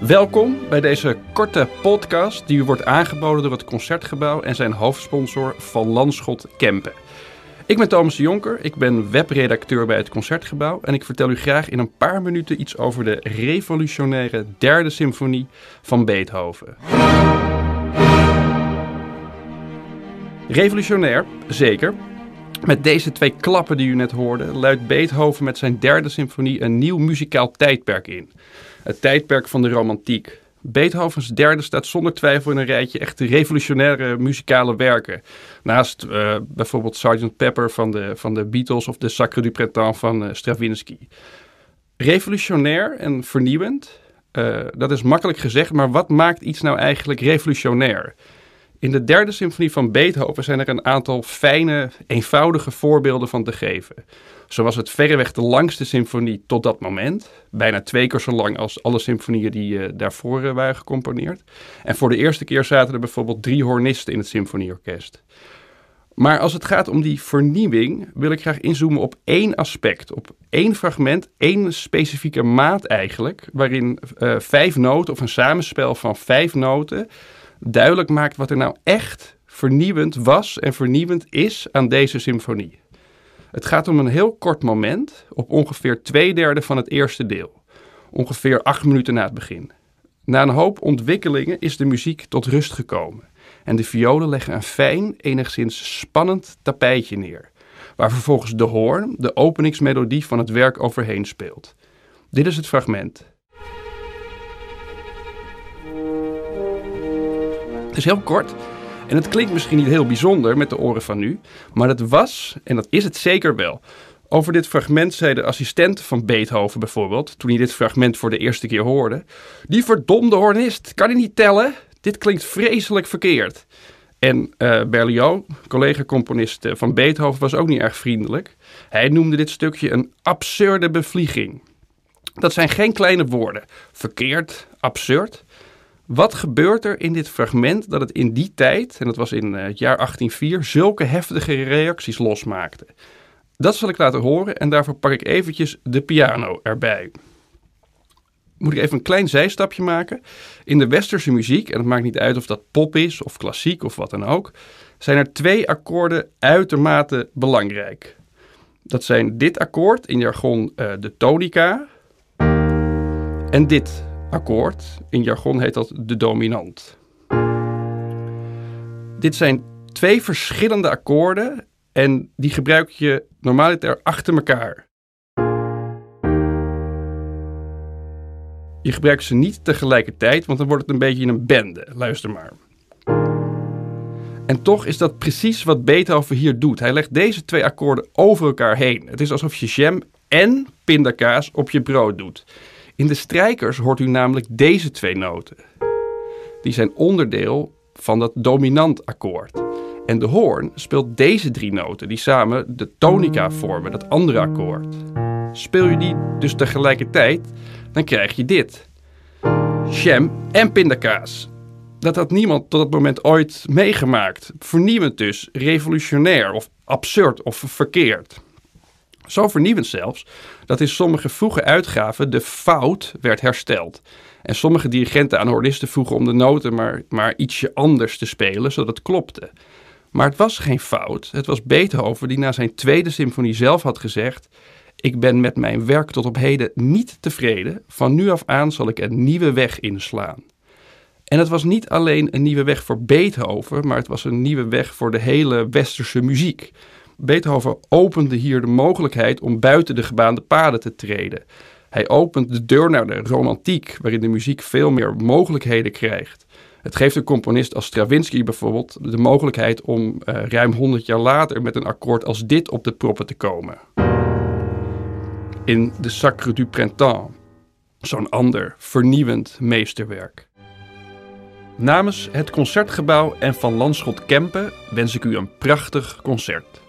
Welkom bij deze korte podcast die u wordt aangeboden door het Concertgebouw en zijn hoofdsponsor Van Landschot Kempen. Ik ben Thomas de Jonker, ik ben webredacteur bij het Concertgebouw en ik vertel u graag in een paar minuten iets over de revolutionaire derde symfonie van Beethoven. Revolutionair, zeker. Met deze twee klappen die u net hoorde, luidt Beethoven met zijn derde symfonie een nieuw muzikaal tijdperk in. Het tijdperk van de romantiek. Beethovens derde staat zonder twijfel in een rijtje echt revolutionaire muzikale werken. Naast uh, bijvoorbeeld Sgt. Pepper van de, van de Beatles of de Sacre du Printemps van uh, Stravinsky. Revolutionair en vernieuwend, uh, dat is makkelijk gezegd, maar wat maakt iets nou eigenlijk revolutionair? In de derde symfonie van Beethoven zijn er een aantal fijne, eenvoudige voorbeelden van te geven. Zo was het verreweg de langste symfonie tot dat moment. Bijna twee keer zo lang als alle symfonieën die uh, daarvoor uh, waren gecomponeerd. En voor de eerste keer zaten er bijvoorbeeld drie hornisten in het symfonieorkest. Maar als het gaat om die vernieuwing, wil ik graag inzoomen op één aspect, op één fragment, één specifieke maat eigenlijk, waarin uh, vijf noten of een samenspel van vijf noten duidelijk maakt wat er nou echt vernieuwend was en vernieuwend is aan deze symfonie. Het gaat om een heel kort moment, op ongeveer twee derde van het eerste deel. Ongeveer acht minuten na het begin. Na een hoop ontwikkelingen is de muziek tot rust gekomen. En de violen leggen een fijn, enigszins spannend tapijtje neer. Waar vervolgens de hoorn, de openingsmelodie van het werk overheen speelt. Dit is het fragment. Is heel kort en het klinkt misschien niet heel bijzonder met de oren van nu, maar het was, en dat is het zeker wel. Over dit fragment zei de assistent van Beethoven bijvoorbeeld, toen hij dit fragment voor de eerste keer hoorde: Die verdomde hornist, kan hij niet tellen? Dit klinkt vreselijk verkeerd. En uh, Berlioz, collega-componist eh, van Beethoven, was ook niet erg vriendelijk. Hij noemde dit stukje een absurde bevlieging. Dat zijn geen kleine woorden. Verkeerd, absurd. Wat gebeurt er in dit fragment dat het in die tijd, en dat was in eh, het jaar 1804, zulke heftige reacties losmaakte? Dat zal ik laten horen en daarvoor pak ik eventjes de piano erbij. Moet ik even een klein zijstapje maken? In de westerse muziek, en het maakt niet uit of dat pop is of klassiek of wat dan ook, zijn er twee akkoorden uitermate belangrijk. Dat zijn dit akkoord, in jargon uh, de tonica, en dit akkoord. In jargon heet dat de dominant. Dit zijn twee verschillende akkoorden en die gebruik je normaliter achter elkaar. Je gebruikt ze niet tegelijkertijd, want dan wordt het een beetje een bende. Luister maar. En toch is dat precies wat Beethoven hier doet. Hij legt deze twee akkoorden over elkaar heen. Het is alsof je jam en pindakaas op je brood doet. In de strijkers hoort u namelijk deze twee noten. Die zijn onderdeel van dat dominant akkoord. En de hoorn speelt deze drie noten die samen de tonica vormen, dat andere akkoord. Speel je die dus tegelijkertijd, dan krijg je dit. Jam en pindakaas. Dat had niemand tot dat moment ooit meegemaakt. Vernieuwend dus, revolutionair of absurd of verkeerd. Zo vernieuwend zelfs dat in sommige vroege uitgaven de fout werd hersteld. En sommige dirigenten aan hornisten vroegen om de noten maar, maar ietsje anders te spelen, zodat het klopte. Maar het was geen fout. Het was Beethoven die na zijn tweede symfonie zelf had gezegd: Ik ben met mijn werk tot op heden niet tevreden. Van nu af aan zal ik een nieuwe weg inslaan. En het was niet alleen een nieuwe weg voor Beethoven, maar het was een nieuwe weg voor de hele westerse muziek. Beethoven opende hier de mogelijkheid om buiten de gebaande paden te treden. Hij opent de deur naar de romantiek, waarin de muziek veel meer mogelijkheden krijgt. Het geeft een componist als Stravinsky bijvoorbeeld de mogelijkheid om uh, ruim 100 jaar later met een akkoord als dit op de proppen te komen. In de Sacre du Printemps, zo'n ander vernieuwend meesterwerk. Namens het Concertgebouw en van Landschot Kempen wens ik u een prachtig concert.